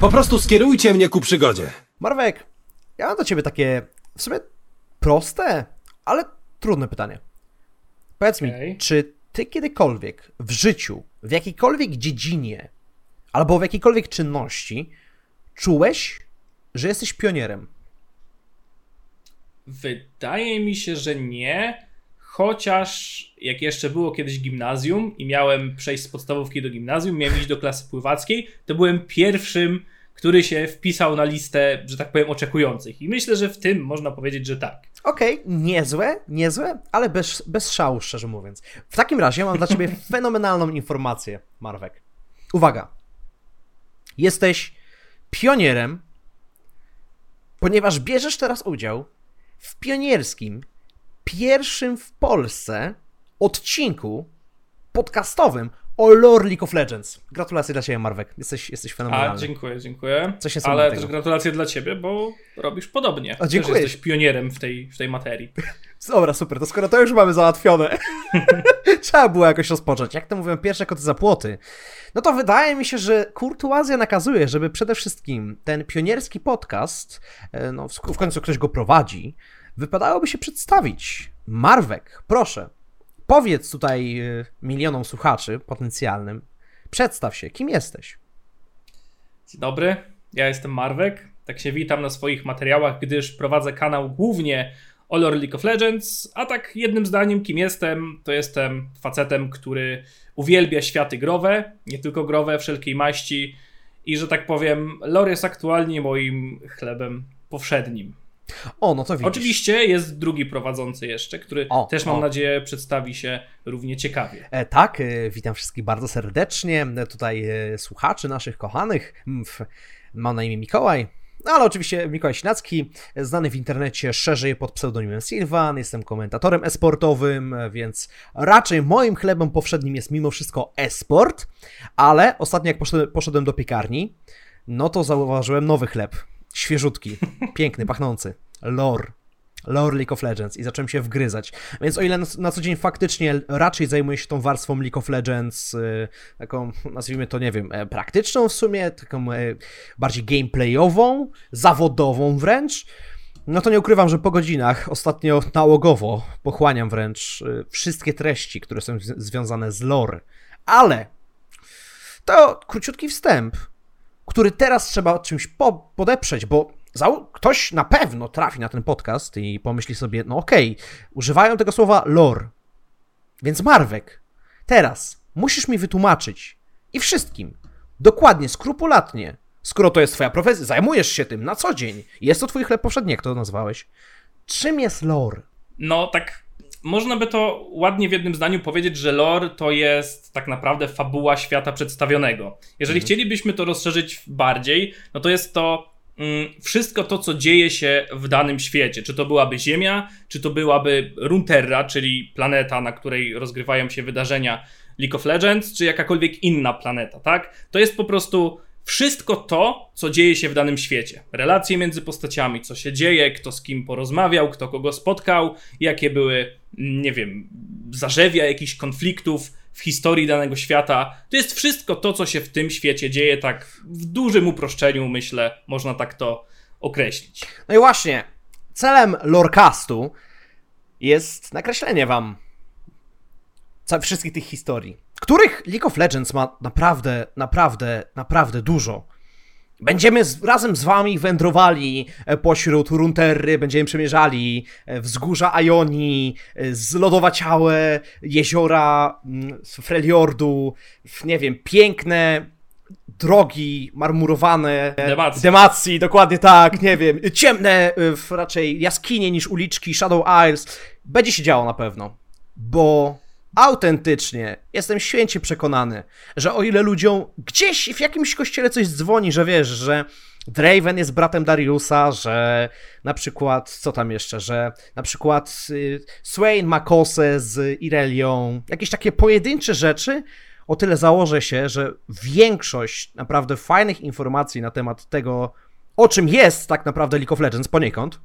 Po prostu skierujcie mnie ku przygodzie. Marwek, ja mam do ciebie takie w sumie proste, ale trudne pytanie. Powiedz mi, Okej. czy ty kiedykolwiek w życiu, w jakiejkolwiek dziedzinie, albo w jakiejkolwiek czynności czułeś, że jesteś pionierem? Wydaje mi się, że nie. Chociaż jak jeszcze było kiedyś gimnazjum i miałem przejść z podstawówki do gimnazjum, miałem iść do klasy pływackiej, to byłem pierwszym, który się wpisał na listę, że tak powiem, oczekujących. I myślę, że w tym można powiedzieć, że tak. Okej, niezłe, niezłe, ale bez, bez szału, szczerze mówiąc. W takim razie mam dla ciebie fenomenalną informację, Marwek. Uwaga. Jesteś pionierem, ponieważ bierzesz teraz udział w pionierskim, pierwszym w Polsce odcinku podcastowym o lore League of Legends. Gratulacje dla ciebie, Marwek. Jesteś, jesteś A, fenomenalny. dziękuję, dziękuję. Coś Ale niesamowitego. też gratulacje dla ciebie, bo robisz podobnie. O, dziękuję. Też jesteś pionierem w tej, w tej materii. Dobra, super, to skoro to już mamy załatwione, trzeba było jakoś rozpocząć. Jak to mówią, pierwsze koty za płoty. No to wydaje mi się, że kurtuazja nakazuje, żeby przede wszystkim ten pionierski podcast, e, no w w końcu ktoś go prowadzi, wypadałoby się przedstawić. Marwek, proszę, powiedz tutaj e, milionom słuchaczy potencjalnym, przedstaw się, kim jesteś? Dzień dobry, ja jestem Marwek. Tak się witam na swoich materiałach, gdyż prowadzę kanał głównie o lore League of Legends, a tak jednym zdaniem kim jestem, to jestem facetem, który uwielbia światy growe, nie tylko growe, wszelkiej maści i że tak powiem, lore jest aktualnie moim chlebem powszednim. O, no to widzisz. Oczywiście jest drugi prowadzący jeszcze, który O, też mam o. nadzieję przedstawi się równie ciekawie. E, tak, e, witam wszystkich bardzo serdecznie. E, Tutaj e, słuchaczy naszych kochanych. Mm, f- Mam na imię Mikołaj. No ale oczywiście Mikołaj Sinacki, e, znany w internecie szerzej pod pseudonimem Sylvan, jestem komentatorem esportowym, e, więc raczej moim chlebem powszednim jest mimo wszystko esport, ale ostatnio jak poszedłem, poszedłem do piekarni, no to zauważyłem nowy chleb, świeżutki, piękny, pachnący, lore. Lore League of Legends i zacząłem się wgryzać. Więc o ile na, co dzień faktycznie raczej zajmuję się tą warstwą League of Legends, y, taką nazwijmy to, nie wiem, e, praktyczną w sumie, taką e, bardziej gameplayową, zawodową wręcz, no to nie ukrywam, że po godzinach ostatnio nałogowo pochłaniam wręcz y, wszystkie treści, które są związane z lore. Ale to króciutki wstęp, który teraz trzeba czymś po, podeprzeć, bo ktoś na pewno trafi na ten podcast i pomyśli sobie, no okej, używają tego słowa lore. Więc Marwek, teraz musisz mi wytłumaczyć i wszystkim, dokładnie, skrupulatnie, skoro to jest twoja profesja, zajmujesz się tym na co dzień, jest to twój chleb powszedni, jak to nazwałeś, czym jest lore? No, tak można by to ładnie w jednym zdaniu powiedzieć, że lore to jest tak naprawdę fabuła świata przedstawionego. Jeżeli chcielibyśmy to rozszerzyć bardziej, no to jest to mm, wszystko to, co dzieje się w danym świecie. Czy to byłaby Ziemia, czy to byłaby Runeterra, czyli planeta, na której rozgrywają się wydarzenia League of Legends, czy jakakolwiek inna planeta, tak? To jest po prostu wszystko to, co dzieje się w danym świecie. Relacje między postaciami, co się dzieje, kto z kim porozmawiał, kto kogo spotkał, jakie były, nie wiem, zarzewia jakichś konfliktów w historii danego świata. To jest wszystko to, co się w tym świecie dzieje, tak w dużym uproszczeniu, myślę, można tak to określić. No i właśnie, celem lorecastu jest nakreślenie wam wszystkich tych historii, których League of Legends ma naprawdę, naprawdę, naprawdę dużo. Będziemy z, razem z wami wędrowali e, pośród Runterry, będziemy przemierzali e, wzgórza Ioni, e, zlodowaciałe jeziora mm, Freljordu, w, nie wiem, piękne drogi marmurowane. Demacji. Demacji, dokładnie tak, nie wiem, ciemne w raczej jaskinie niż uliczki Shadow Isles. Będzie się działo na pewno, bo autentycznie jestem święcie przekonany, że o ile ludziom gdzieś w jakimś kościele coś dzwoni, że wiesz, że Draven jest bratem Dariusa, że na przykład, co tam jeszcze, że na przykład y, Swain ma kosę z Irelią, jakieś takie pojedyncze rzeczy, o tyle założę się, że większość naprawdę fajnych informacji na temat tego, o czym jest tak naprawdę League of Legends poniekąd,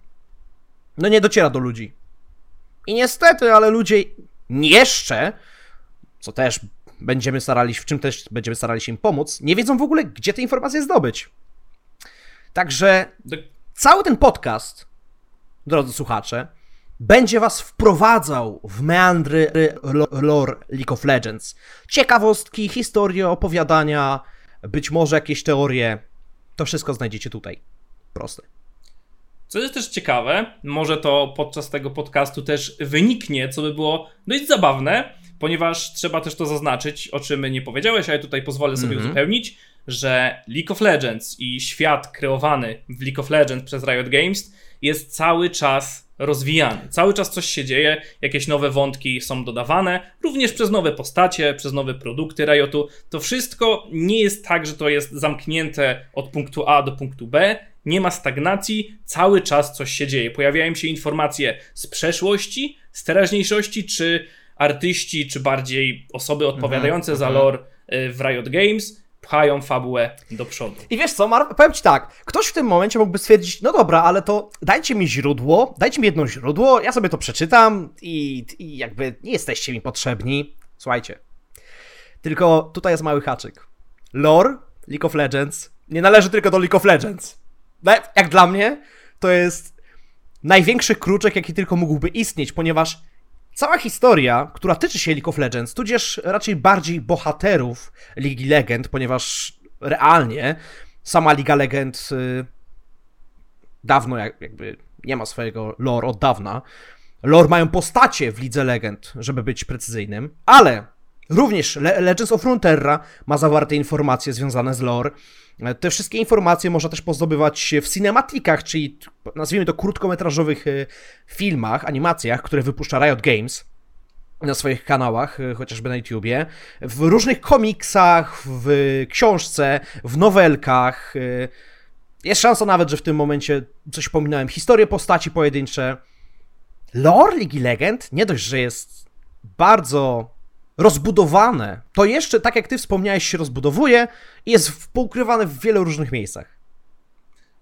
no nie dociera do ludzi. I niestety, ale ludzie jeszcze, co też będziemy starali, w czym też będziemy starali się im pomóc, nie wiedzą w ogóle, gdzie te informacje zdobyć. Także cały ten podcast, drodzy słuchacze, będzie was wprowadzał w meandry lo- lore League of Legends. Ciekawostki, historie, opowiadania, być może jakieś teorie. To wszystko znajdziecie tutaj. Proste. Co jest też ciekawe, może to podczas tego podcastu też wyniknie, co by było dość zabawne, ponieważ trzeba też to zaznaczyć, o czym nie powiedziałeś, ale tutaj pozwolę sobie Mhm. uzupełnić, że League of Legends i świat kreowany w League of Legends przez Riot Games jest cały czas rozwijany. Cały czas coś się dzieje, jakieś nowe wątki są dodawane, również przez nowe postacie, przez nowe produkty Riotu. To wszystko nie jest tak, że to jest zamknięte od punktu A do punktu B. Nie ma stagnacji, cały czas coś się dzieje. Pojawiają się informacje z przeszłości, z teraźniejszości, czy artyści, czy bardziej osoby odpowiadające za lore y, w Riot Games pchają fabułę do przodu. I wiesz co, Mar, powiem ci tak, ktoś w tym momencie mógłby stwierdzić, no dobra, ale to dajcie mi źródło, dajcie mi jedno źródło, ja sobie to przeczytam i, i jakby nie jesteście mi potrzebni. Słuchajcie, tylko tutaj jest mały haczyk. Lore League of Legends nie należy tylko do League of Legends. Jak dla mnie, to jest największy kruczek, jaki tylko mógłby istnieć, ponieważ cała historia, która tyczy się League of Legends, tudzież raczej bardziej bohaterów Ligi Legend, ponieważ realnie sama Liga Legend y, dawno jak, jakby nie ma swojego lore od dawna. Lore mają postacie w Lidze Legend, żeby być precyzyjnym, ale również Le- Legends of Runeterra ma zawarte informacje związane z lore. E, Te wszystkie informacje można też pozdobywać w cinematikach, czyli nazwijmy to krótkometrażowych y, filmach, animacjach, które wypuszcza Riot Games na swoich kanałach, y, chociażby na YouTubie, w różnych komiksach, w książce, w nowelkach. Jest szansa nawet, że w tym momencie coś pominąłem. Historie postaci pojedyncze. Lore Ligi Legend nie dość, że jest bardzo rozbudowane, to jeszcze, tak jak ty wspomniałeś, się rozbudowuje i jest poukrywane w wielu różnych miejscach.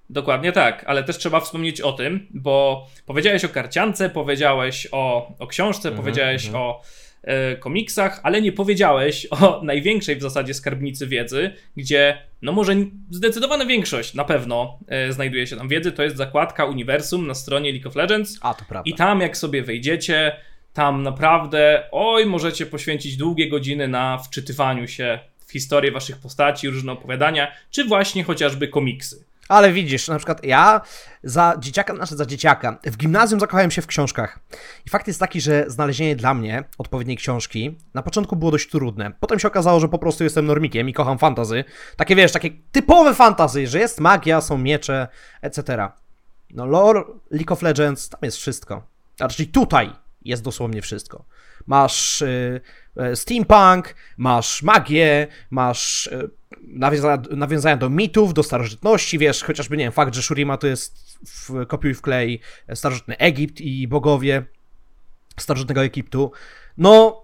Dokładnie tak, ale też trzeba wspomnieć o tym, bo powiedziałeś o karciance, powiedziałeś o, o książce, powiedziałeś o e, komiksach, ale nie powiedziałeś o największej w zasadzie skarbnicy wiedzy, gdzie no może zdecydowana większość na pewno e, znajduje się tam wiedzy, to jest zakładka uniwersum na stronie League of Legends. A, to prawda. I tam, jak sobie wejdziecie, tam naprawdę, oj, możecie poświęcić długie godziny na wczytywaniu się w historię waszych postaci, różne opowiadania, czy właśnie chociażby komiksy. Ale widzisz, na przykład ja za dzieciaka, znaczy za dzieciaka, w gimnazjum zakochałem się w książkach. I fakt jest taki, że znalezienie dla mnie odpowiedniej książki na początku było dość trudne. Potem się okazało, że po prostu jestem normikiem i kocham fantazy. Takie wiesz, takie typowe fantazy, że jest magia, są miecze, etc. No lore League of Legends, tam jest wszystko. Znaczy tutaj jest dosłownie wszystko. Masz y, y, steampunk, masz magię, masz y, nawiązania, nawiązania do mitów, do starożytności, wiesz, chociażby, nie wiem, fakt, że Shurima to jest w kopiuj w klej starożytny Egipt i bogowie starożytnego Egiptu. No,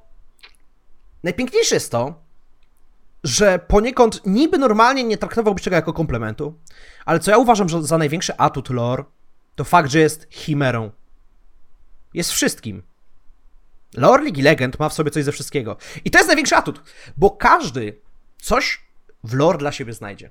najpiękniejsze jest to, że poniekąd niby normalnie nie traktowałbyś tego jako komplementu, ale co ja uważam że za największy atut lore, to fakt, że jest chimerą. Jest wszystkim. Lore League Legend ma w sobie coś ze wszystkiego. I to jest największy atut, bo każdy coś w lore dla siebie znajdzie.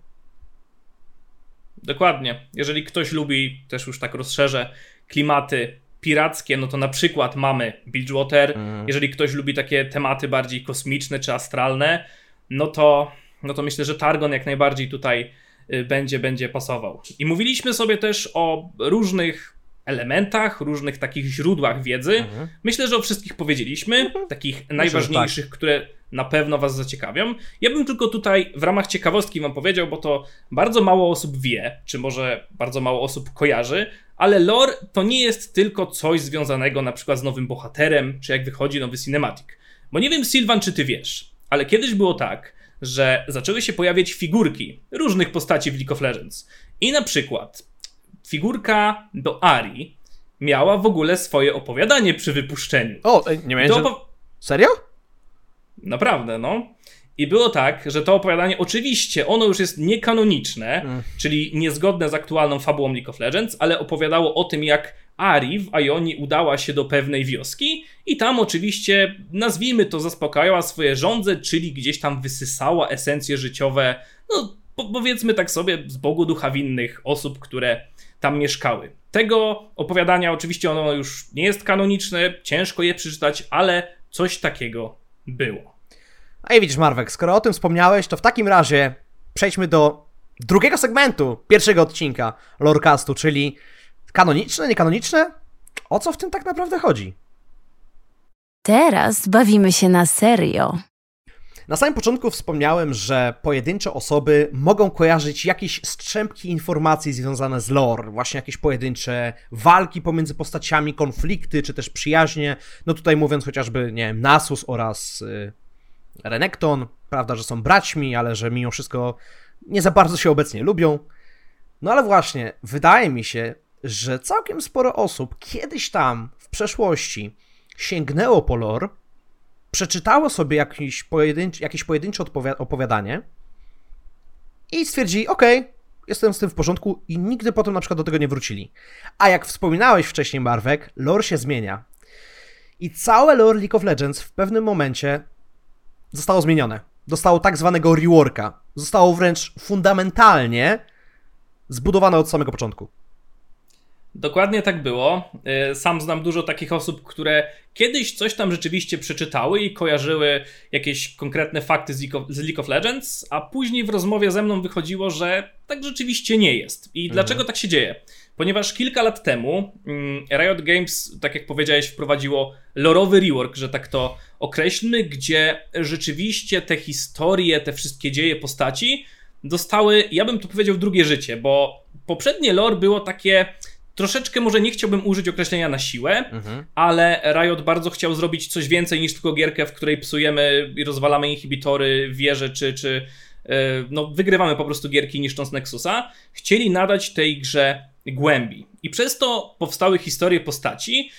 Dokładnie. Jeżeli ktoś lubi, też już tak rozszerzę, klimaty pirackie, no to na przykład mamy Bilgewater. Jeżeli ktoś lubi takie tematy bardziej kosmiczne czy astralne, no to, no to myślę, że Targon jak najbardziej tutaj y, będzie, będzie pasował. I mówiliśmy sobie też o różnych elementach, różnych takich źródłach wiedzy. Myślę, że o wszystkich powiedzieliśmy, takich najważniejszych, które na pewno Was zaciekawią. Ja bym tylko tutaj w ramach ciekawostki Wam powiedział, bo to bardzo mało osób wie, czy może bardzo mało osób kojarzy, ale lore to nie jest tylko coś związanego na przykład z nowym bohaterem, czy jak wychodzi nowy cinematic. Bo nie wiem, Sylwan, czy Ty wiesz, ale kiedyś było tak, że zaczęły się pojawiać figurki różnych postaci w League of Legends. I na przykład figurka do Ari miała w ogóle swoje opowiadanie przy wypuszczeniu. O, nie miałem, To że... opo- Serio? Naprawdę, no. I było tak, że to opowiadanie, oczywiście, ono już jest niekanoniczne, czyli niezgodne z aktualną fabułą League of Legends, ale opowiadało o tym, jak Ari w Ionii udała się do pewnej wioski i tam oczywiście, nazwijmy to, zaspokajała swoje żądze, czyli gdzieś tam wysysała esencje życiowe, no, powiedzmy tak sobie, z Bogu ducha winnych osób, które tam mieszkały. Tego opowiadania oczywiście ono już nie jest kanoniczne, ciężko je przeczytać, ale coś takiego było. A i widzisz, Marwek, skoro o tym wspomniałeś, to w takim razie przejdźmy do drugiego segmentu pierwszego odcinka Lorecastu, czyli kanoniczne, niekanoniczne? O co w tym tak naprawdę chodzi? Teraz bawimy się na serio. Na samym początku wspomniałem, że pojedyncze osoby mogą kojarzyć jakieś strzępki informacji związane z lore, właśnie jakieś pojedyncze walki pomiędzy postaciami, konflikty, czy też przyjaźnie. No tutaj mówiąc chociażby, nie wiem, Nasus oraz y, Renekton, prawda, że są braćmi, ale że mimo wszystko nie za bardzo się obecnie lubią. No ale właśnie, wydaje mi się, że całkiem sporo osób kiedyś tam w przeszłości sięgnęło po lore, przeczytało sobie jakieś, pojedyncze, jakieś pojedyncze opowiadanie i stwierdzili, ok, jestem z tym w porządku i nigdy potem na przykład do tego nie wrócili. A jak wspominałeś wcześniej, Marwek, lore się zmienia. I całe lore League of Legends w pewnym momencie zostało zmienione. Dostało tak zwanego reworka. Zostało wręcz fundamentalnie zbudowane od samego początku. Dokładnie tak było. Y, sam znam dużo takich osób, które kiedyś coś tam rzeczywiście przeczytały i kojarzyły jakieś konkretne fakty z League of, Legends, a później w rozmowie ze mną wychodziło, że tak rzeczywiście nie jest. I mhm. dlaczego tak się dzieje? Ponieważ kilka lat temu mm, Riot Games, tak jak powiedziałeś, wprowadziło lorowy rework, że tak to określmy, gdzie rzeczywiście te historie, te wszystkie dzieje postaci dostały, ja bym tu powiedział, drugie życie, bo poprzednie lore było takie troszeczkę może nie chciałbym użyć określenia na siłę, mhm. ale Riot bardzo chciał zrobić coś więcej niż tylko gierkę, w której psujemy i rozwalamy inhibitory, wieże czy, czy e, no, wygrywamy po prostu gierki niszcząc Nexusa. Chcieli nadać tej grze głębi. I przez to powstały historie postaci,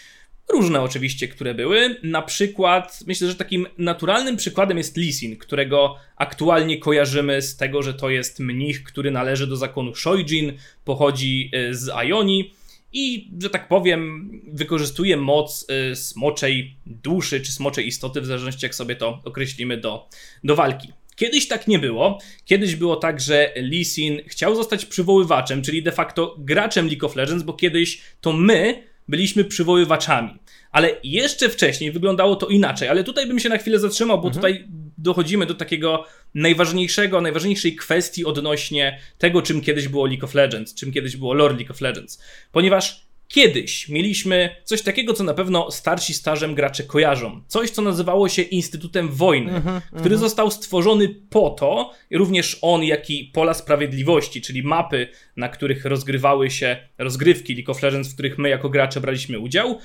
różne oczywiście, które były. Na przykład, myślę, że takim naturalnym przykładem jest Lisin, którego aktualnie kojarzymy z tego, że to jest mnich, który należy do zakonu Shoijin, pochodzi e, z Ioni i, że tak powiem, wykorzystuje moc y, smoczej duszy czy smoczej istoty, w zależności jak sobie to określimy do, do walki. Kiedyś tak nie było. Kiedyś było tak, że Lee Sin chciał zostać przywoływaczem, czyli de facto graczem League of Legends, bo kiedyś to my byliśmy przywoływaczami. Ale jeszcze wcześniej wyglądało to inaczej, ale tutaj bym się na chwilę zatrzymał, bo mhm. tutaj dochodzimy do takiego najważniejszego, najważniejszej kwestii odnośnie tego, czym kiedyś było League of Legends, czym kiedyś było lore League of Legends. Ponieważ Kiedyś mieliśmy coś takiego, co na pewno starsi starzem gracze kojarzą. Coś, co nazywało się Instytutem Wojny, uh-huh, który uh-huh. został stworzony po to, również on, jak i Pola Sprawiedliwości, czyli mapy, na których rozgrywały się rozgrywki League of Legends, w których my jako gracze braliśmy udział,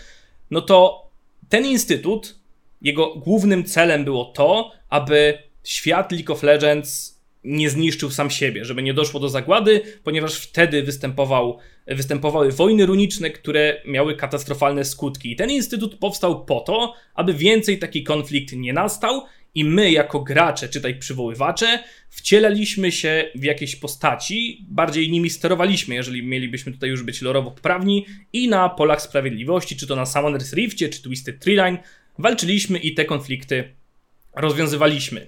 no to ten instytut, jego głównym celem było to, aby świat League of Legends nie zniszczył sam siebie, żeby nie doszło do zagłady, ponieważ wtedy występował, występowały wojny runiczne, które miały katastrofalne skutki. I ten instytut powstał po to, aby więcej taki konflikt nie nastał i my jako gracze, czytaj przywoływacze, wcielaliśmy się w jakieś postaci, bardziej nimi sterowaliśmy, jeżeli mielibyśmy tutaj już być lorowo poprawni i na polach sprawiedliwości, czy to na Summoner's Riftie, czy Twisted Treeline, walczyliśmy i te konflikty rozwiązywaliśmy.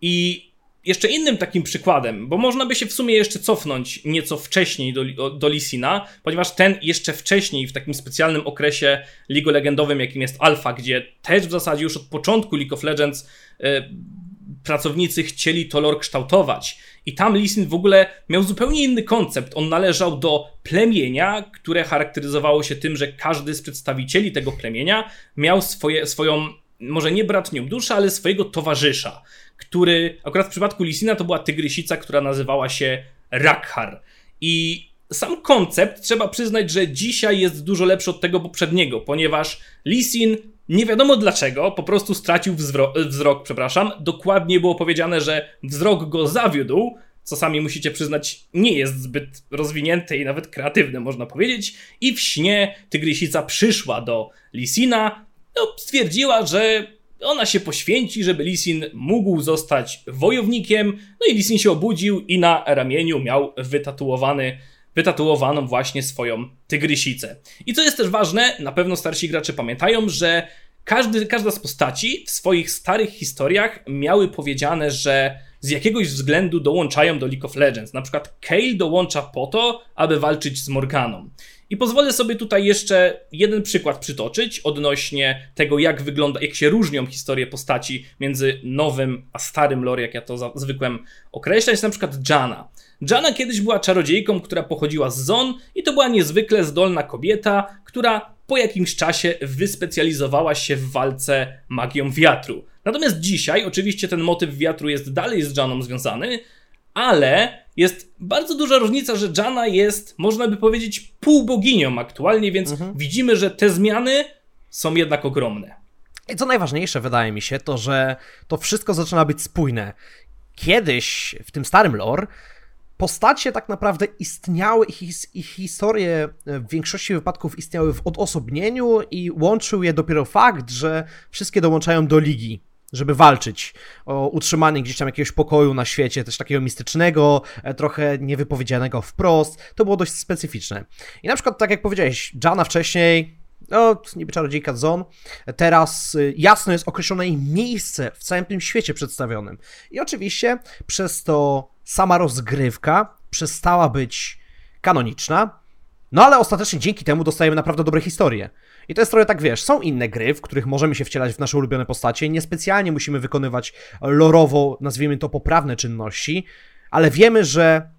I jeszcze innym takim przykładem, bo można by się w sumie jeszcze cofnąć nieco wcześniej do, do Lisina, ponieważ ten jeszcze wcześniej, w takim specjalnym okresie League Legendowym, jakim jest Alpha, gdzie też w zasadzie już od początku League of Legends e, pracownicy chcieli to lore kształtować. I tam Lisin w ogóle miał zupełnie inny koncept. On należał do plemienia, które charakteryzowało się tym, że każdy z przedstawicieli tego plemienia miał swoje, swoją, może nie bratnią duszę, ale swojego towarzysza który akurat w przypadku Lisina to była tygrysica, która nazywała się Rakhar. I sam koncept trzeba przyznać, że dzisiaj jest dużo lepszy od tego poprzedniego, ponieważ Lisin nie wiadomo dlaczego, po prostu stracił wzrok, przepraszam. Dokładnie było powiedziane, że wzrok go zawiódł, co sami musicie przyznać, nie jest zbyt rozwinięte i nawet kreatywne, można powiedzieć. I w śnie tygrysica przyszła do Lisina, no, stwierdziła, że ona się poświęci, żeby Lisin mógł zostać wojownikiem. No i Lisin się obudził i na ramieniu miał wytatuowany, wytatuowaną właśnie swoją tygrysicę. I co jest też ważne, na pewno starsi gracze pamiętają, że każdy, każda z postaci w swoich starych historiach miały powiedziane, że z jakiegoś względu dołączają do League of Legends. Na przykład Kale dołącza po to, aby walczyć z Morganą. I pozwolę sobie tutaj jeszcze jeden przykład przytoczyć odnośnie tego, jak wygląda, jak się różnią historie postaci między nowym a starym lore, jak ja to zwykłem określać, na przykład Jana. Jana kiedyś była czarodziejką, która pochodziła z Zon i to była niezwykle zdolna kobieta, która po jakimś czasie wyspecjalizowała się w walce magią wiatru. Natomiast dzisiaj, oczywiście ten motyw wiatru jest dalej z Janą związany, ale jest bardzo duża różnica, że Jana jest, można by powiedzieć, półboginią aktualnie, więc widzimy, że te zmiany są jednak ogromne. I co najważniejsze, wydaje mi się, to że to wszystko zaczyna być spójne. Kiedyś w tym starym lore postacie tak naprawdę istniały, ich, his- ich historie w większości wypadków istniały w odosobnieniu i łączył je dopiero fakt, że wszystkie dołączają do ligi, żeby walczyć o utrzymanie gdzieś tam jakiegoś pokoju na świecie, też takiego mistycznego, e, trochę niewypowiedzianego wprost. To było dość specyficzne. I na przykład, tak jak powiedziałeś, Jana wcześniej, no, niby czarodziejka Zon, teraz y, jasno jest określone jej miejsce w całym tym świecie przedstawionym. I oczywiście przez to sama rozgrywka przestała być kanoniczna, no ale ostatecznie dzięki temu dostajemy naprawdę dobre historie. I to jest trochę tak, wiesz, są inne gry, w których możemy się wcielać w nasze ulubione postacie, niespecjalnie musimy wykonywać lorowo, nazwijmy to, poprawne czynności, ale wiemy, że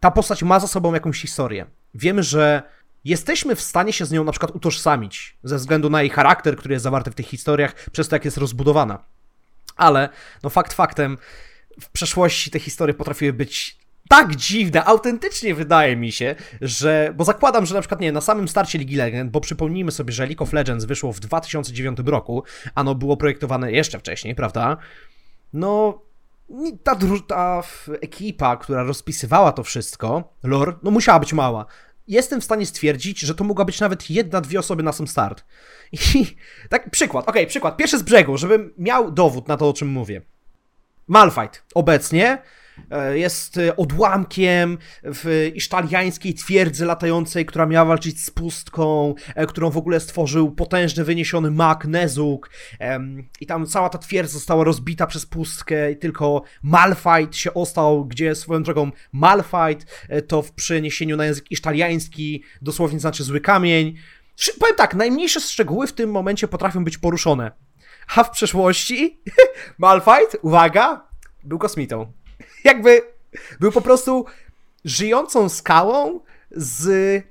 ta postać ma za sobą jakąś historię. Wiemy, że jesteśmy w stanie się z nią na przykład utożsamić, ze względu na jej charakter, który jest zawarty w tych historiach, przez to, jak jest rozbudowana. Ale, no fakt faktem, w przeszłości te historie potrafiły być tak dziwne, autentycznie wydaje mi się, że, bo zakładam, że na przykład, nie, na samym starcie Ligi Legend, bo przypomnijmy sobie, że League of Legends wyszło w 2009 roku, a no było projektowane jeszcze wcześniej, prawda? No, ta, ta ekipa, która rozpisywała to wszystko, lore, no musiała być mała. Jestem w stanie stwierdzić, że to mogła być nawet jedna, dwie osoby na sam start. I tak, przykład, okej, przykład, pierwszy z brzegu, żebym miał dowód na to, o czym mówię. Malfight obecnie jest e, odłamkiem w isztaliańskiej twierdzy latającej, która miała walczyć z pustką, e, którą w ogóle stworzył potężny, wyniesiony mag Nezuk i tam cała ta twierdza została rozbita przez pustkę i tylko Malfight się ostał, gdzie swoją drogą Malfight e, to w przeniesieniu na język isztaliański dosłownie znaczy zły kamień. Powiem tak, najmniejsze szczegóły w tym momencie potrafią być poruszone. A w przeszłości Malfight, uwaga, był kosmitą. Jakby był po prostu żyjącą skałą z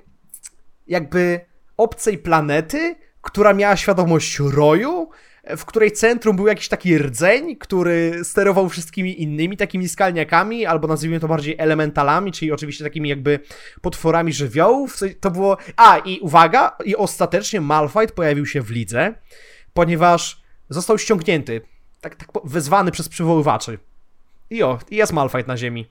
jakby obcej planety, która miała świadomość roju, w której centrum był jakiś taki rdzeń, który sterował wszystkimi innymi takimi skalniakami, albo nazwijmy to bardziej elementalami, czyli oczywiście takimi jakby potworami żywiołów. To było... A, i uwaga, i ostatecznie Malfight pojawił się w lidze, ponieważ został ściągnięty, tak, tak wezwany przez przywoływaczy. I o, i jest Malfight na ziemi.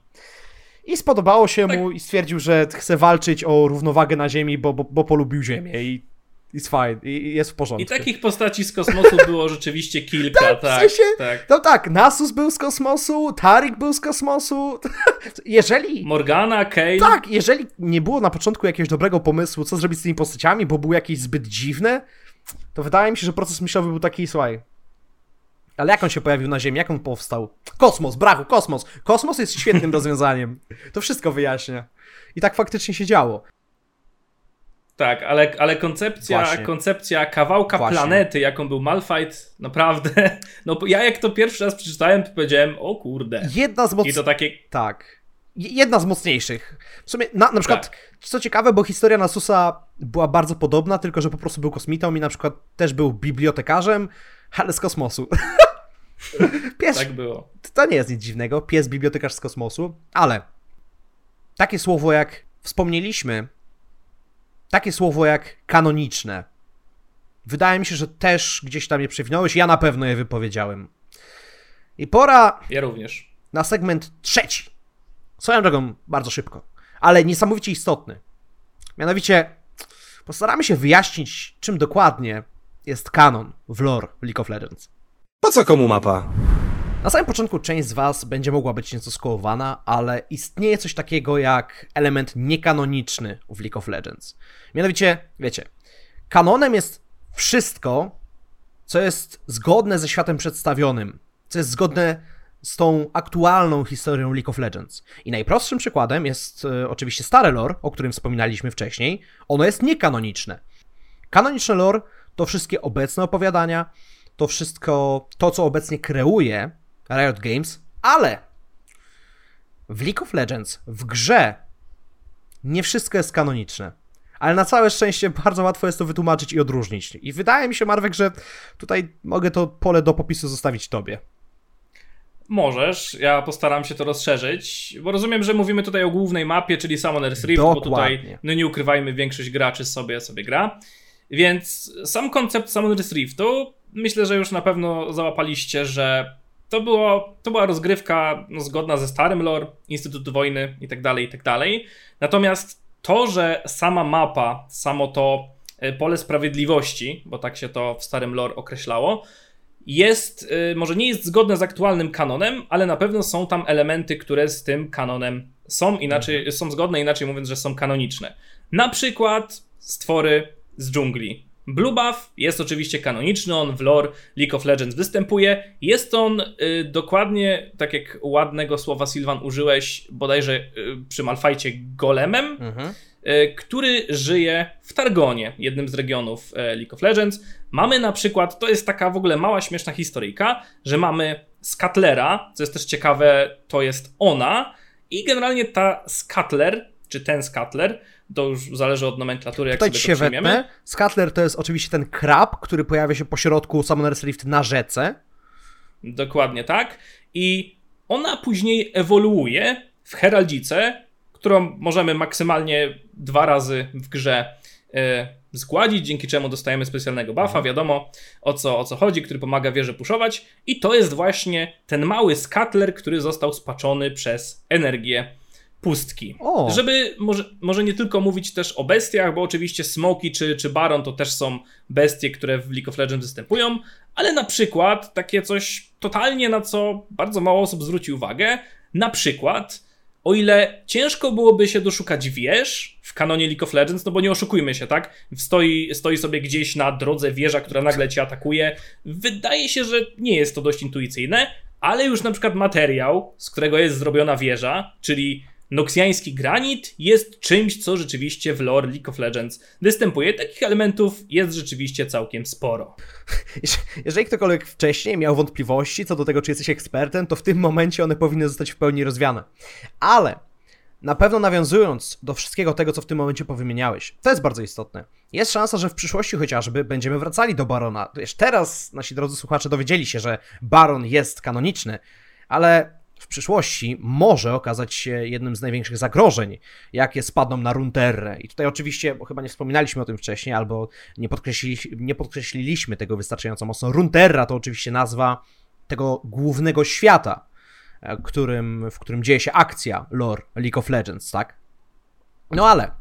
I spodobało się mu i stwierdził, że chce walczyć o równowagę na ziemi, bo, bo, bo polubił ziemię i jest fajny, jest w porządku. I takich postaci z kosmosu było rzeczywiście kilka, Tak, tak. w sensie- tak. No tak, Nasus był z kosmosu, Tarik był z kosmosu. Jeżeli... Morgana, Kale. Tak, jeżeli nie było na początku jakiegoś dobrego pomysłu, co zrobić z tymi postaciami, bo były jakieś zbyt dziwne, to wydaje mi się, że proces myślowy był taki, słuchaj. Ale jak on się pojawił na Ziemi? Jak on powstał? Kosmos, brachu, kosmos. Kosmos jest świetnym rozwiązaniem. To wszystko wyjaśnia. I tak faktycznie się działo. Tak, ale, ale koncepcja, Właśnie. koncepcja kawałka Właśnie. planety, jaką był Malfight, naprawdę. No ja jak to pierwszy raz przeczytałem, to powiedziałem, o kurde. Jedna z moc... I to takie. Tak. Je- Jedna z mocniejszych. W sumie, na, na przykład, Tak. co ciekawe, bo historia Nasusa była bardzo podobna, tylko że po prostu był kosmitą i na przykład też był bibliotekarzem, ale z kosmosu. Pies, Tak było. to nie jest nic dziwnego, pies bibliotekarz z kosmosu, ale takie słowo jak wspomnieliśmy, takie słowo jak kanoniczne, wydaje mi się, że też gdzieś tam je przewinąłeś, ja na pewno je wypowiedziałem. I pora Ja również. na segment trzeci. Swoją drogą bardzo szybko, ale niesamowicie istotny. Mianowicie postaramy się wyjaśnić, czym dokładnie jest kanon w lore League of Legends. Po co komu mapa? Na samym początku część z Was będzie mogła być nieco skołowana, ale istnieje coś takiego jak element niekanoniczny w League of Legends. Mianowicie, wiecie, kanonem jest wszystko, co jest zgodne ze światem przedstawionym, co jest zgodne z tą aktualną historią League of Legends. I najprostszym przykładem jest e, oczywiście stare lore, o którym wspominaliśmy wcześniej. Ono jest niekanoniczne. Kanoniczne lore to wszystkie obecne opowiadania, to wszystko to, co obecnie kreuje Riot Games, ale w League of Legends, w grze, nie wszystko jest kanoniczne. Ale na całe szczęście bardzo łatwo jest to wytłumaczyć i odróżnić. I wydaje mi się, Marwek, że tutaj mogę to pole do popisu zostawić tobie. Możesz, ja postaram się to rozszerzyć, bo rozumiem, że mówimy tutaj o głównej mapie, czyli Summoner's Rift, Dokładnie. bo tutaj, no nie ukrywajmy, większość graczy sobie sobie gra. Więc sam koncept Summoner's Riftu, myślę, że już na pewno załapaliście, że to, było, to była rozgrywka no, zgodna ze starym lore, Instytutu Wojny i tak dalej, i tak dalej. Natomiast to, że sama mapa, samo to e, pole sprawiedliwości, bo tak się to w starym lore określało, jest, y, może nie jest zgodne z aktualnym kanonem, ale na pewno są tam elementy, które z tym kanonem są inaczej, są zgodne, inaczej mówiąc, że są kanoniczne. Na przykład stwory z dżungli. Blue Buff jest oczywiście kanoniczny, on w lore League of Legends występuje. Jest on y, dokładnie, tak jak ładnego słowa Sylvan użyłeś, bodajże y, przy Malfajcie golemem, Mhm. e, który żyje w Targonie, jednym z regionów e, League of Legends. Mamy na przykład, to jest taka w ogóle mała, śmieszna historyjka, że mamy Scutlera, co jest też ciekawe, to jest ona i generalnie ta Scutler, czy ten Scutler, to już zależy od nomenklatury, jak Tutaj sobie się to przyjmiemy. wetnę. Scuttler to jest oczywiście ten krab, który pojawia się po środku Summoner's Rift na rzece. Dokładnie tak. I ona później ewoluuje w Heraldice, którą możemy maksymalnie dwa razy w grze e, zgładzić, dzięki czemu dostajemy specjalnego buffa, wiadomo o co, o co chodzi, który pomaga wieżę puszować. I to jest właśnie ten mały skatler, który został spaczony przez energię pustki. O. Żeby może, może nie tylko mówić też o bestiach, bo oczywiście Smoki czy, czy Baron to też są bestie, które w League of Legends występują, ale na przykład takie coś totalnie na co bardzo mało osób zwróci uwagę, na przykład o ile ciężko byłoby się doszukać wież w kanonie League of Legends, no bo nie oszukujmy się, tak? Stoi, stoi sobie gdzieś na drodze wieża, która nagle cię atakuje. Wydaje się, że nie jest to dość intuicyjne, ale już na przykład materiał, z którego jest zrobiona wieża, czyli noksjański granit, jest czymś, co rzeczywiście w lore League of Legends występuje. Takich elementów jest rzeczywiście całkiem sporo. Jeżeli ktokolwiek wcześniej miał wątpliwości co do tego, czy jesteś ekspertem, to w tym momencie one powinny zostać w pełni rozwiane. Ale na pewno nawiązując do wszystkiego tego, co w tym momencie powymieniałeś, to jest bardzo istotne. Jest szansa, że w przyszłości chociażby będziemy wracali do Barona. Wiesz, teraz nasi drodzy słuchacze dowiedzieli się, że Baron jest kanoniczny, ale w przyszłości może okazać się jednym z największych zagrożeń, jakie spadną na Runterrę. I tutaj oczywiście, bo chyba nie wspominaliśmy o tym wcześniej, albo nie, podkreślili, nie podkreśliliśmy tego wystarczająco mocno. Runterra to oczywiście nazwa tego głównego świata, e, którym, w którym dzieje się akcja lore League of Legends, tak? No ale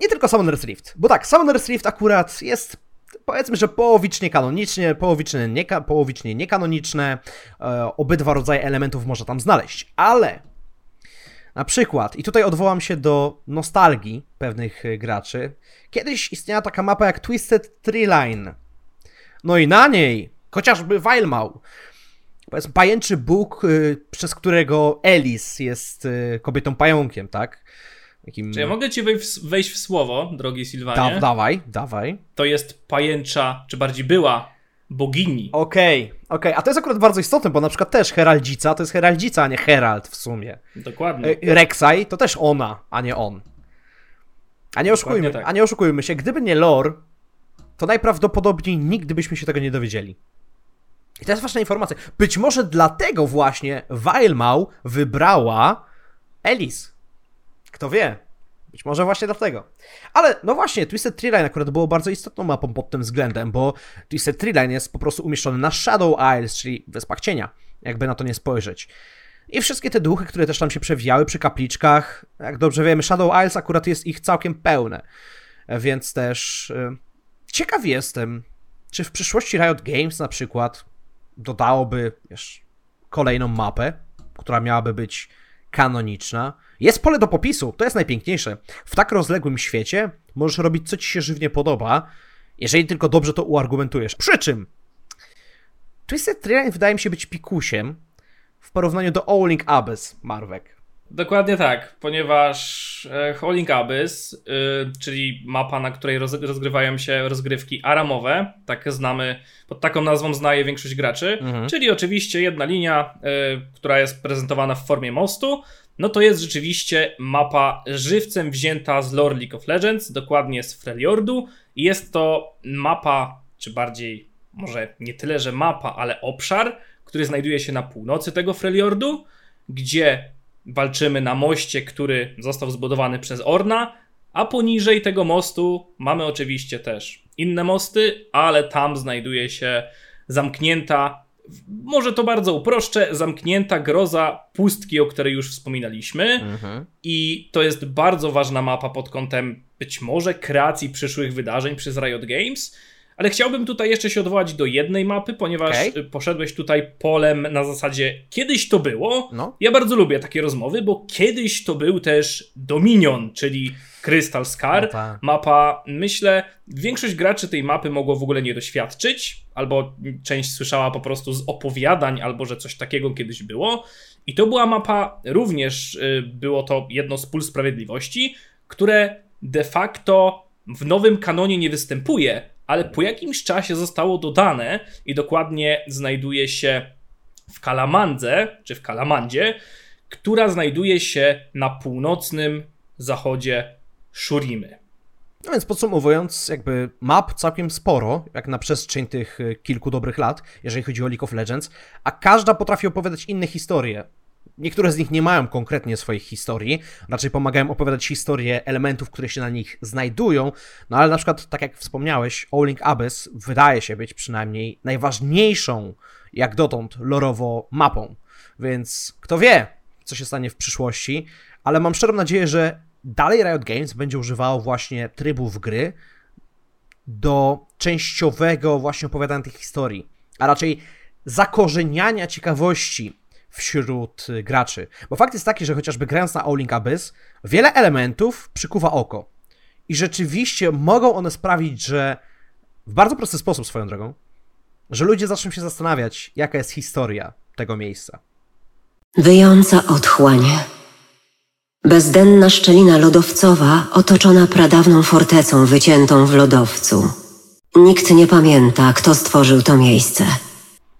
nie tylko Summoner's Rift, bo tak, Summoner's Rift akurat jest powiedzmy, że połowicznie kanonicznie, połowicznie, nieka, połowicznie niekanoniczne, e, obydwa rodzaje elementów można tam znaleźć, ale na przykład, i tutaj odwołam się do nostalgii pewnych e, graczy, kiedyś istniała taka mapa jak Twisted Tree Line, no i na niej chociażby Weilmau, powiedzmy pajęczy bóg, y, przez którego Elis jest y, kobietą pająkiem, tak? Takim... Czy ja mogę ci wejść, w słowo, drogi Sylwanie? Da, dawaj, dawaj. To jest pajęcza, czy bardziej była, bogini. Okej, okej, a to jest akurat bardzo istotne, bo na przykład też Heraldzica to jest Heraldzica, a nie Herald w sumie. Dokładnie. E, Rek'Sai to też ona, a nie on. A nie oszukujmy, tak. a nie oszukujmy się, gdyby nie lore, to najprawdopodobniej nigdy byśmy się tego nie dowiedzieli. I to jest ważna informacja. Być może dlatego właśnie Weilmau wybrała Elis. Kto wie? Być może właśnie dlatego. Ale no właśnie, Twisted Tree Line akurat było bardzo istotną mapą pod tym względem, bo Twisted Tree Line jest po prostu umieszczony na Shadow Isles, czyli Wyspach Cienia, jakby na to nie spojrzeć. I wszystkie te duchy, które też tam się przewijały przy kapliczkach, jak dobrze wiemy, Shadow Isles akurat jest ich całkiem pełne. Więc też y, ciekaw jestem, czy w przyszłości Riot Games na przykład dodałoby wiesz, kolejną mapę, która miałaby być kanoniczna. Jest pole do popisu, to jest najpiękniejsze. W tak rozległym świecie możesz robić co ci się żywnie podoba, jeżeli tylko dobrze to uargumentujesz. Przy czym Twisted Tree Line wydaje mi się być pikusiem w porównaniu do Owling Abyss, Marwek. Dokładnie tak, ponieważ e, Howling Abyss, y, czyli mapa, na której roz, rozgrywają się rozgrywki aramowe, tak znamy, pod taką nazwą znaje większość graczy, Mhm. czyli oczywiście jedna linia, y, która jest prezentowana w formie mostu, no to jest rzeczywiście mapa żywcem wzięta z lore League of Legends, dokładnie z Freljordu. Jest to mapa, czy bardziej może nie tyle, że mapa, ale obszar, który znajduje się na północy tego Freljordu, gdzie walczymy na moście, który został zbudowany przez Orna, a poniżej tego mostu mamy oczywiście też inne mosty, ale tam znajduje się zamknięta, może to bardzo uproszczę, zamknięta groza pustki, o której już wspominaliśmy. Mhm. I to jest bardzo ważna mapa pod kątem być może kreacji przyszłych wydarzeń przez Riot Games. Ale chciałbym tutaj jeszcze się odwołać do jednej mapy, ponieważ Okej. y, poszedłeś tutaj polem na zasadzie kiedyś to było. No. Ja bardzo lubię takie rozmowy, bo kiedyś to był też Dominion, czyli Crystal Scar. Tak. Mapa, myślę, większość graczy tej mapy mogło w ogóle nie doświadczyć, albo część słyszała po prostu z opowiadań, albo że coś takiego kiedyś było. I to była mapa, również y, było to jedno z pól sprawiedliwości, które de facto w nowym kanonie nie występuje, ale po jakimś czasie zostało dodane i dokładnie znajduje się w Kalamandze, czy w Kalamandzie, która znajduje się na północnym zachodzie Shurimy. No więc podsumowując, jakby map całkiem sporo, jak na przestrzeń tych y, kilku dobrych lat, jeżeli chodzi o League of Legends, a każda potrafi opowiadać inne historie. Niektóre z nich nie mają konkretnie swoich historii, raczej pomagają opowiadać historie elementów, które się na nich znajdują, no ale na przykład, tak jak wspomniałeś, Owling Abyss wydaje się być przynajmniej najważniejszą, jak dotąd, lorowo mapą. Więc kto wie, co się stanie w przyszłości, ale mam szczerą nadzieję, że dalej Riot Games będzie używało właśnie trybów gry do częściowego właśnie opowiadania tych historii, a raczej zakorzeniania ciekawości wśród graczy. Bo fakt jest taki, że chociażby grając na Owling Abyss, wiele elementów przykuwa oko. I rzeczywiście mogą one sprawić, że w bardzo prosty sposób swoją drogą, że ludzie zaczną się zastanawiać, jaka jest historia tego miejsca. Wyjąca otchłań. Bezdenna szczelina lodowcowa otoczona pradawną fortecą wyciętą w lodowcu. Nikt nie pamięta, kto stworzył to miejsce.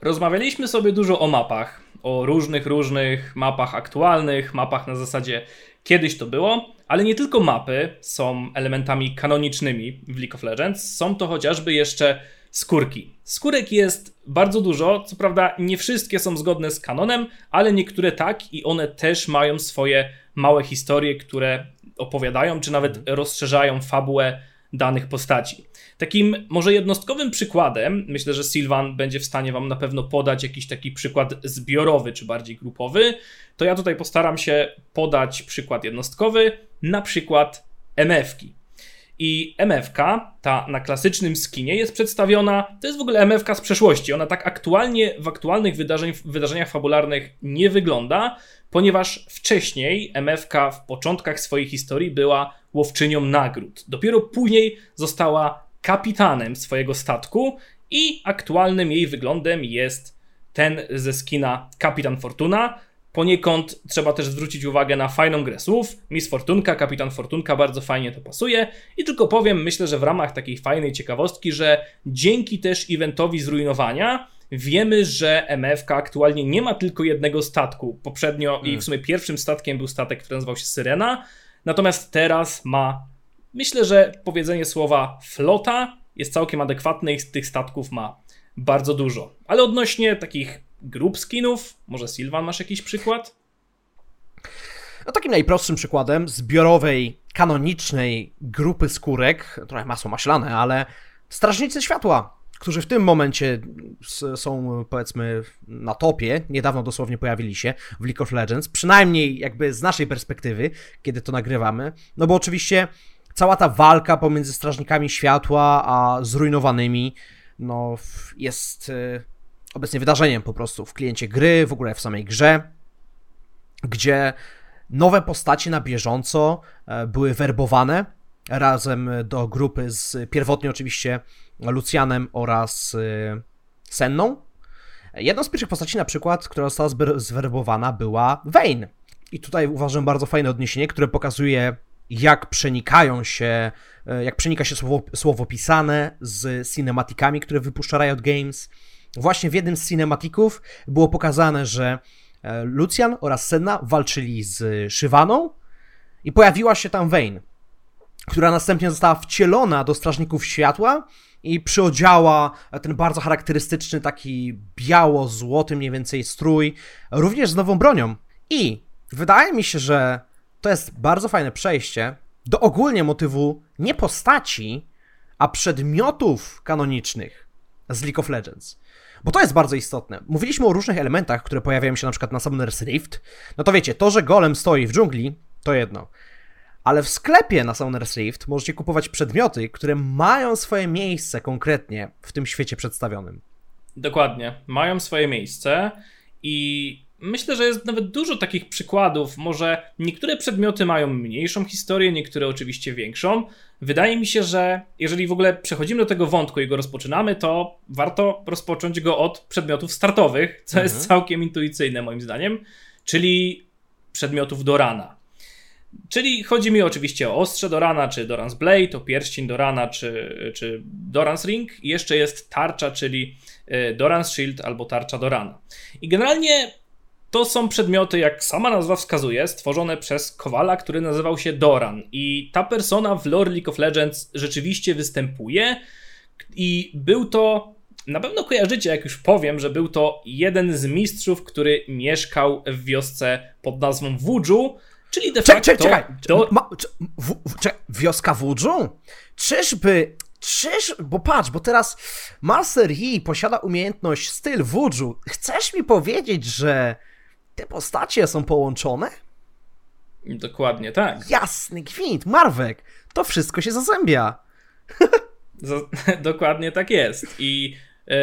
Rozmawialiśmy sobie dużo o mapach, o różnych, różnych mapach aktualnych, mapach na zasadzie kiedyś to było, ale nie tylko mapy są elementami kanonicznymi w League of Legends, są to chociażby jeszcze skórki. Skórek jest bardzo dużo, co prawda nie wszystkie są zgodne z kanonem, ale niektóre tak i one też mają swoje małe historie, które opowiadają, czy nawet rozszerzają fabułę danych postaci. Takim może jednostkowym przykładem, myślę, że Sylvan będzie w stanie Wam na pewno podać jakiś taki przykład zbiorowy czy bardziej grupowy, to ja tutaj postaram się podać przykład jednostkowy, na przykład MF-ki. I MFK, ta na klasycznym skinie, jest przedstawiona. To jest w ogóle MFK z przeszłości. Ona tak aktualnie w aktualnych wydarzeń, wydarzeniach fabularnych nie wygląda, ponieważ wcześniej MFK w początkach swojej historii była łowczynią nagród. Dopiero później została kapitanem swojego statku i aktualnym jej wyglądem jest ten ze skina Kapitan Fortuna. Poniekąd trzeba też zwrócić uwagę na fajną grę słów. Miss Fortunka, Kapitan Fortunka, bardzo fajnie to pasuje. I tylko powiem, myślę, że w ramach takiej fajnej ciekawostki, że dzięki też eventowi zrujnowania wiemy, że MFK aktualnie nie ma tylko jednego statku. Poprzednio i w sumie pierwszym statkiem był statek, który nazywał się Syrena. Natomiast teraz ma, myślę, że powiedzenie słowa flota jest całkiem adekwatne i tych statków ma bardzo dużo. Ale odnośnie takich grup skinów, może Sylvan masz jakiś przykład? No takim najprostszym przykładem zbiorowej, kanonicznej grupy skórek, trochę masło maślane, ale Strażnicy Światła, którzy w tym momencie są powiedzmy na topie, niedawno dosłownie pojawili się w League of Legends, przynajmniej jakby z naszej perspektywy, kiedy to nagrywamy, no bo oczywiście cała ta walka pomiędzy Strażnikami Światła a zrujnowanymi, no jest y, obecnie wydarzeniem po prostu w kliencie gry, w ogóle w samej grze, gdzie nowe postacie na bieżąco e, były werbowane razem do grupy z pierwotnie oczywiście Lucjanem oraz e, Senną. Jedną z pierwszych postaci na przykład, która została zwerbowana była Vayne. I tutaj uważam bardzo fajne odniesienie, które pokazuje jak przenikają się, e, jak przenika się słowo, słowo pisane z cinematikami, które wypuszcza Riot Games. Właśnie w jednym z cinematików było pokazane, że e, Lucian oraz Senna walczyli z Szywaną i pojawiła się tam Vayne, która następnie została wcielona do Strażników Światła i przyodziała ten bardzo charakterystyczny taki biało-złoty mniej więcej strój, również z nową bronią. I wydaje mi się, że to jest bardzo fajne przejście do ogólnie motywu nie postaci, a przedmiotów kanonicznych z League of Legends. Bo to jest bardzo istotne. Mówiliśmy o różnych elementach, które pojawiają się na przykład na Summoner's Rift. No to wiecie, to, że golem stoi w dżungli, to jedno. Ale w sklepie na Summoner's Rift możecie kupować przedmioty, które mają swoje miejsce konkretnie w tym świecie przedstawionym. Dokładnie. Mają swoje miejsce i Myślę, że jest nawet dużo takich przykładów. Może niektóre przedmioty mają mniejszą historię, niektóre oczywiście większą. Wydaje mi się, że jeżeli w ogóle przechodzimy do tego wątku i go rozpoczynamy, to warto rozpocząć go od przedmiotów startowych, co mhm. jest całkiem intuicyjne moim zdaniem, czyli przedmiotów do rana. Czyli chodzi mi oczywiście o ostrze do rana, czy Doran's Blade, o pierścień do rana, czy, czy Doran's Ring. I jeszcze jest tarcza, czyli e, Doran's Shield albo tarcza do rana. I generalnie to są przedmioty, jak sama nazwa wskazuje, stworzone przez Kowala, który nazywał się Doran. I ta persona w lore League of Legends rzeczywiście występuje. I był to. Na pewno kojarzycie, jak już powiem, że był to jeden z mistrzów, który mieszkał w wiosce pod nazwą Wuju, czyli de facto. Czekaj, czekaj, do... Ma, w, w, czekaj, wioska Wuju? Czyżby Czyż, bo patrz, bo teraz Master Yi posiada umiejętność styl Wuju. Chcesz mi powiedzieć, że te postacie są połączone? Dokładnie tak. Jasny gwint, Marwek, to wszystko się zazębia. Dokładnie tak jest. I e,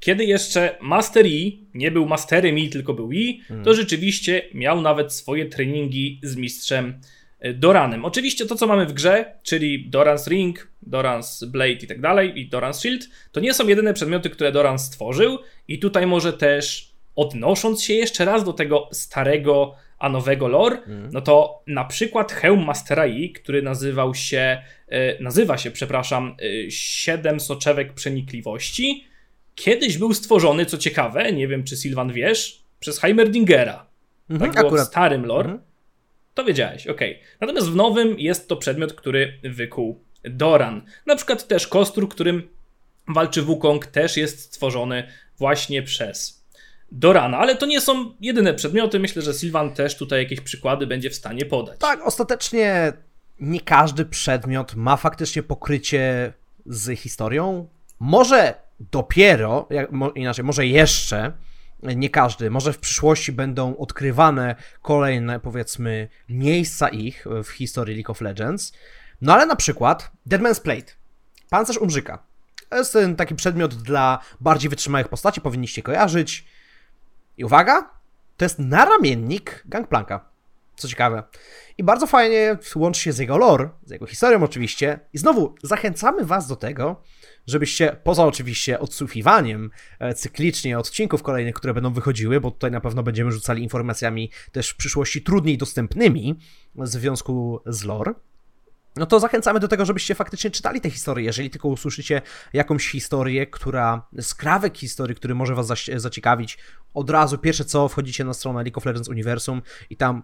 kiedy jeszcze Master Yi nie był Masterem Yi, tylko był Yi, hmm. to rzeczywiście miał nawet swoje treningi z mistrzem e, Doranem. Oczywiście to, co mamy w grze, czyli Doran's Ring, Doran's Blade i tak dalej, i Doran's Shield, to nie są jedyne przedmioty, które Doran stworzył i tutaj może też odnosząc się jeszcze raz do tego starego, a nowego lore, mm. no to na przykład hełm Mastera Yi, który nazywał się, e, nazywa się, przepraszam, e, Siedem Soczewek Przenikliwości, kiedyś był stworzony, co ciekawe, nie wiem czy Sylwan wiesz, przez Heimerdingera. Mm -hmm, tak było akurat. w starym lore. Mm -hmm. To wiedziałeś, okej. Okay. Natomiast w nowym jest to przedmiot, który wykuł Doran. Na przykład też kostur, którym walczy Wukong, też jest stworzony właśnie przez do rana, ale to nie są jedyne przedmioty. Myślę, że Sylwan też tutaj jakieś przykłady będzie w stanie podać. Tak, ostatecznie nie każdy przedmiot ma faktycznie pokrycie z historią. Może dopiero, jak, inaczej, może jeszcze nie każdy, może w przyszłości będą odkrywane kolejne, powiedzmy, miejsca ich w historii League of Legends. No ale na przykład Deadman's Plate, pancerz Umrzyka. To jest taki przedmiot dla bardziej wytrzymałych postaci, powinniście kojarzyć. I uwaga, to jest naramiennik Gangplanka. Co ciekawe. I bardzo fajnie łączy się z jego lore, z jego historią oczywiście. I znowu zachęcamy was do tego, żebyście, poza oczywiście odsłuchiwaniem e, cyklicznie odcinków kolejnych, które będą wychodziły, bo tutaj na pewno będziemy rzucali informacjami też w przyszłości trudniej dostępnymi w związku z lore, no to zachęcamy do tego, żebyście faktycznie czytali te historie. Jeżeli tylko usłyszycie jakąś historię, która, skrawek historii, który może was zaciekawić, od razu pierwsze co, wchodzicie na stronę League of Legends Uniwersum i tam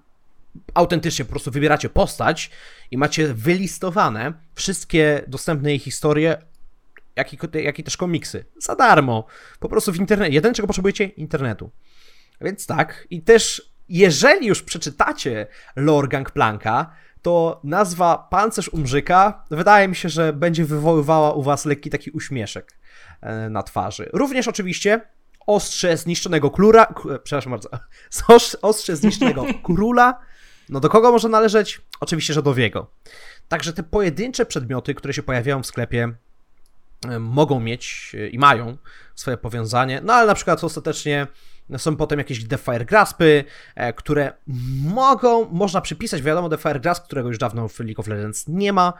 autentycznie po prostu wybieracie postać i macie wylistowane wszystkie dostępne jej historie, jak i, jak i też komiksy. Za darmo. Po prostu w internecie. Jeden, czego potrzebujecie? Internetu. Więc tak. I też, jeżeli już przeczytacie lore Gangplanka, to nazwa Pancerz Umrzyka wydaje mi się, że będzie wywoływała u was lekki taki uśmieszek e, na twarzy. Również oczywiście ostrze zniszczonego króla, przepraszam bardzo, ostrze zniszczonego króla, no do kogo może należeć? Oczywiście, że do Wiego. Także te pojedyncze przedmioty, które się pojawiają w sklepie, e, mogą mieć e, i mają swoje powiązanie, no ale na przykład ostatecznie są potem jakieś Defire Graspy, e, które mogą, można przypisać, wiadomo, Defire Grasp, którego już dawno w League of Legends nie ma.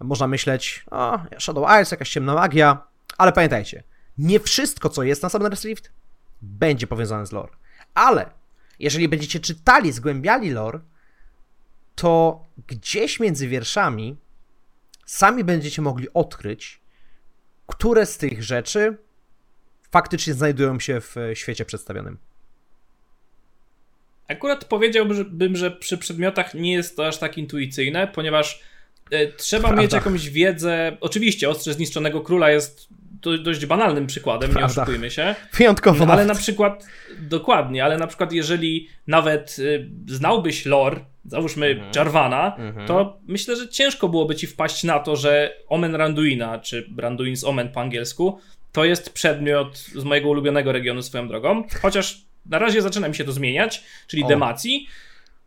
Można myśleć, o, Shadow Isles, jakaś ciemna magia, ale pamiętajcie, nie wszystko, co jest na Summoner's Rift, będzie powiązane z lore. Ale jeżeli będziecie czytali, zgłębiali lore, to gdzieś między wierszami sami będziecie mogli odkryć, które z tych rzeczy faktycznie znajdują się w świecie przedstawionym. Akurat powiedziałbym, że przy przedmiotach nie jest to aż tak intuicyjne, ponieważ e, trzeba Prawda. mieć jakąś wiedzę. Oczywiście, ostrze zniszczonego króla jest dość banalnym przykładem, Prawda. nie oszukujmy się. Wyjątkowo. No, ale na przykład, dokładnie, ale na przykład jeżeli nawet y, znałbyś lore, załóżmy mhm. Jarvana, mhm. to myślę, że ciężko byłoby ci wpaść na to, że Omen Randuina, czy Randuin's Omen po angielsku, to jest przedmiot z mojego ulubionego regionu swoją drogą, chociaż na razie zaczyna mi się to zmieniać, czyli o. Demacji.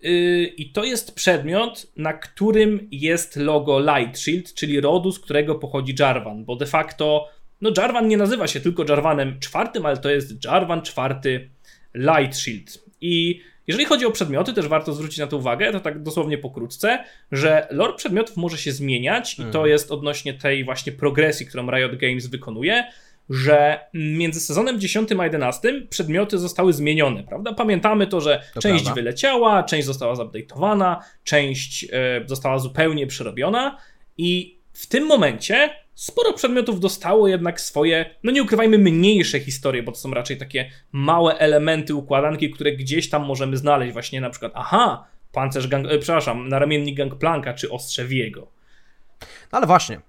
Yy, I to jest przedmiot, na którym jest logo Light Shield, czyli rodu, z którego pochodzi Jarvan, bo de facto no Jarvan nie nazywa się tylko Jarvanem czwartym, ale to jest Jarvan czwarty Light Shield. I jeżeli chodzi o przedmioty, też warto zwrócić na to uwagę, to tak dosłownie pokrótce, że lore przedmiotów może się zmieniać i to mhm. jest odnośnie tej właśnie progresji, którą Riot Games wykonuje, że między sezonem 10 a 11 przedmioty zostały zmienione, prawda? Pamiętamy to, że to część prawda. wyleciała, część została zupdate'owana, część e, została zupełnie przerobiona i w tym momencie sporo przedmiotów dostało jednak swoje, no nie ukrywajmy, mniejsze historie, bo to są raczej takie małe elementy układanki, które gdzieś tam możemy znaleźć. Właśnie na przykład, aha, pancerz gang, e, przepraszam, naramiennik gangplanka czy ostrze Wiego. No ale właśnie,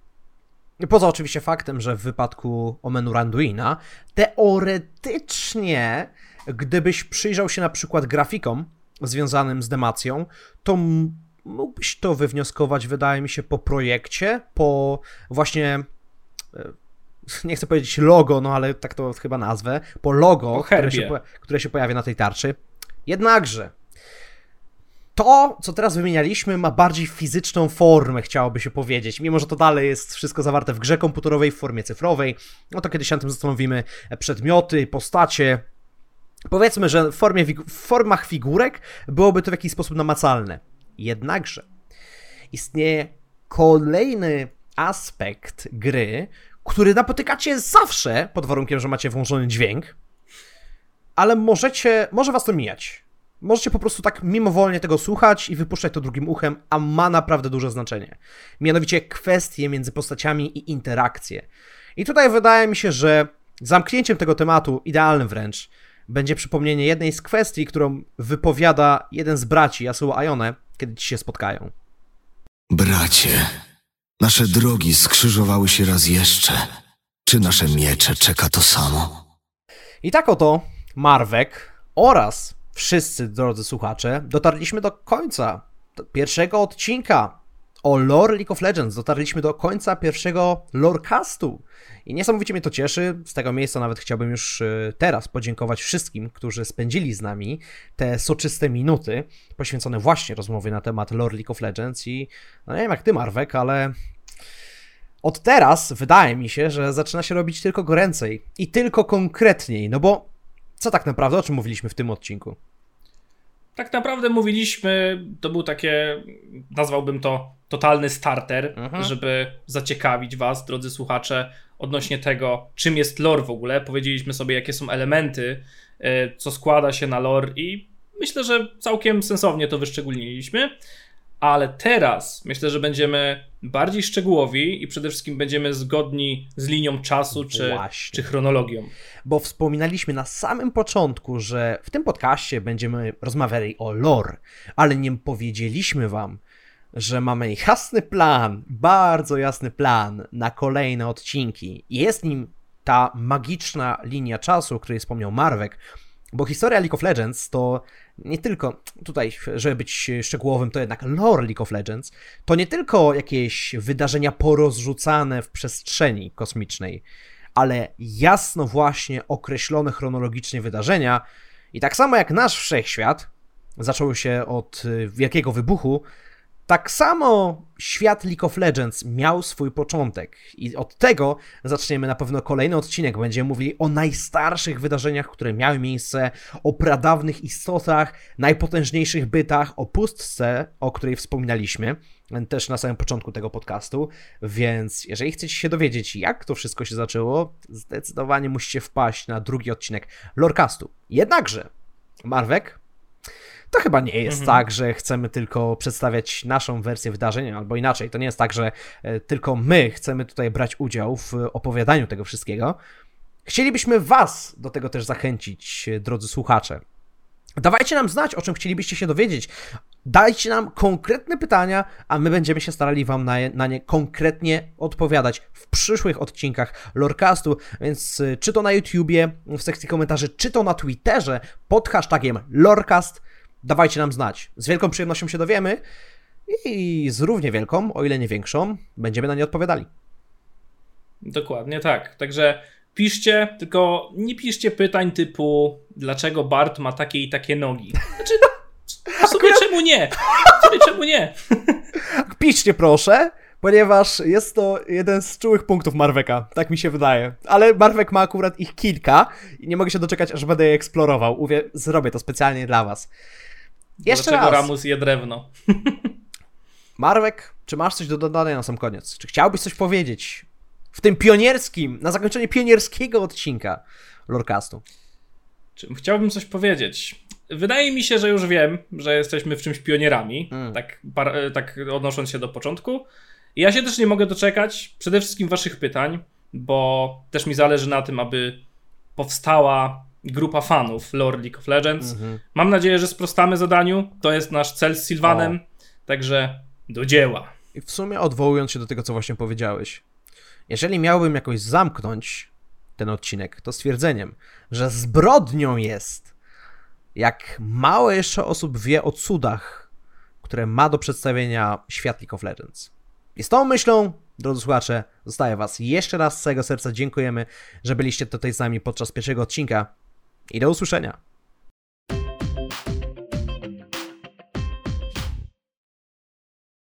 Poza oczywiście faktem, że w wypadku Omenu Randuina, teoretycznie, gdybyś przyjrzał się na przykład grafikom związanym z demacją, to mógłbyś to wywnioskować, wydaje mi się, po projekcie, po właśnie e, nie chcę powiedzieć logo, no ale tak to chyba nazwę, po logo, po które, się, które się pojawia na tej tarczy. Jednakże, to, co teraz wymienialiśmy, ma bardziej fizyczną formę, chciałoby się powiedzieć. Mimo, że to dalej jest wszystko zawarte w grze komputerowej, w formie cyfrowej, no to kiedyś się na tym zastanowimy. Przedmioty, postacie. Powiedzmy, że w, formie, w formach figurek byłoby to w jakiś sposób namacalne. Jednakże istnieje kolejny aspekt gry, który napotykacie zawsze, pod warunkiem, że macie włączony dźwięk, ale możecie, może was to mijać. Możecie po prostu tak mimowolnie tego słuchać i wypuszczać to drugim uchem, a ma naprawdę duże znaczenie. Mianowicie kwestie między postaciami i interakcje. I tutaj wydaje mi się, że zamknięciem tego tematu, idealnym wręcz, będzie przypomnienie jednej z kwestii, którą wypowiada jeden z braci Yasuo Ayone, kiedy ci się spotkają. Bracie, nasze drogi skrzyżowały się raz jeszcze. Czy nasze miecze czeka to samo? I tak oto Marwek oraz wszyscy, drodzy słuchacze, dotarliśmy do końca pierwszego odcinka o lore League of Legends. Dotarliśmy do końca pierwszego lorecastu. I niesamowicie mnie to cieszy. Z tego miejsca nawet chciałbym już y, teraz podziękować wszystkim, którzy spędzili z nami te soczyste minuty poświęcone właśnie rozmowie na temat lore League of Legends. I no nie wiem jak ty, Marwek, ale od teraz wydaje mi się, że zaczyna się robić tylko goręcej i tylko konkretniej. No bo co tak naprawdę, o czym mówiliśmy w tym odcinku? Tak naprawdę mówiliśmy, to był takie, nazwałbym to totalny starter, mhm. żeby zaciekawić Was, drodzy słuchacze, odnośnie tego, czym jest lore w ogóle. Powiedzieliśmy sobie, jakie są elementy, e, co składa się na lore i myślę, że całkiem sensownie to wyszczególniliśmy ale teraz myślę, że będziemy bardziej szczegółowi i przede wszystkim będziemy zgodni z linią czasu czy, czy chronologią. Bo wspominaliśmy na samym początku, że w tym podcaście będziemy rozmawiali o lore, ale nie powiedzieliśmy wam, że mamy jasny plan, bardzo jasny plan na kolejne odcinki. Jest nim ta magiczna linia czasu, o której wspomniał Marwek, bo historia League of Legends to nie tylko, tutaj, żeby być szczegółowym, to jednak lore League of Legends, to nie tylko jakieś wydarzenia porozrzucane w przestrzeni kosmicznej, ale jasno właśnie określone chronologicznie wydarzenia. I tak samo jak nasz wszechświat zaczął się od wielkiego wybuchu, tak samo świat League of Legends miał swój początek i od tego zaczniemy na pewno kolejny odcinek. Będziemy mówili o najstarszych wydarzeniach, które miały miejsce, o pradawnych istotach, najpotężniejszych bytach, o pustce, o której wspominaliśmy. też na samym początku tego podcastu, więc jeżeli chcecie się dowiedzieć, jak to wszystko się zaczęło, zdecydowanie musicie wpaść na drugi odcinek Lorecastu. Jednakże, Marwek, to chyba nie jest Mhm. tak, że chcemy tylko przedstawiać naszą wersję wydarzeń, albo inaczej, to nie jest tak, że e, tylko my chcemy tutaj brać udział w opowiadaniu tego wszystkiego. Chcielibyśmy Was do tego też zachęcić, e, drodzy słuchacze. Dawajcie nam znać, o czym chcielibyście się dowiedzieć. Dajcie nam konkretne pytania, a my będziemy się starali Wam na, na nie konkretnie odpowiadać w przyszłych odcinkach Lorecastu. Więc y, czy to na YouTubie, w sekcji komentarzy, czy to na Twitterze pod hashtagiem Lorecast, dawajcie nam znać. Z wielką przyjemnością się dowiemy i z równie wielką, o ile nie większą, będziemy na nie odpowiadali. Dokładnie tak. Także piszcie, tylko nie piszcie pytań typu dlaczego Bart ma takie i takie nogi. Znaczy, w sumie czemu nie? W sumie czemu nie? Piszcie proszę, ponieważ jest to jeden z czułych punktów Marweka, tak mi się wydaje. Ale Marwek ma akurat ich kilka i nie mogę się doczekać, aż będę je eksplorował. Uwie, zrobię to specjalnie dla was. Jeszcze dlaczego raz. Ramus je drewno? Marwek, czy masz coś do dodania na sam koniec? Czy chciałbyś coś powiedzieć w tym pionierskim, na zakończenie pionierskiego odcinka Lorecastu? Czym chciałbym coś powiedzieć? Wydaje mi się, że już wiem, że jesteśmy w czymś pionierami, Mm. tak, par, tak odnosząc się do początku. I ja się też nie mogę doczekać przede wszystkim waszych pytań, bo też mi zależy na tym, aby powstała grupa fanów lore League of Legends. Mhm. Mam nadzieję, że sprostamy zadaniu. To jest nasz cel z Sylvanem. Także do dzieła. I w sumie odwołując się do tego, co właśnie powiedziałeś, jeżeli miałbym jakoś zamknąć ten odcinek, to stwierdzeniem, że zbrodnią jest, jak mało jeszcze osób wie o cudach, które ma do przedstawienia świat League of Legends. I z tą myślą, drodzy słuchacze, zostaję Was jeszcze raz z całego serca dziękujemy, że byliście tutaj z nami podczas pierwszego odcinka i do usłyszenia.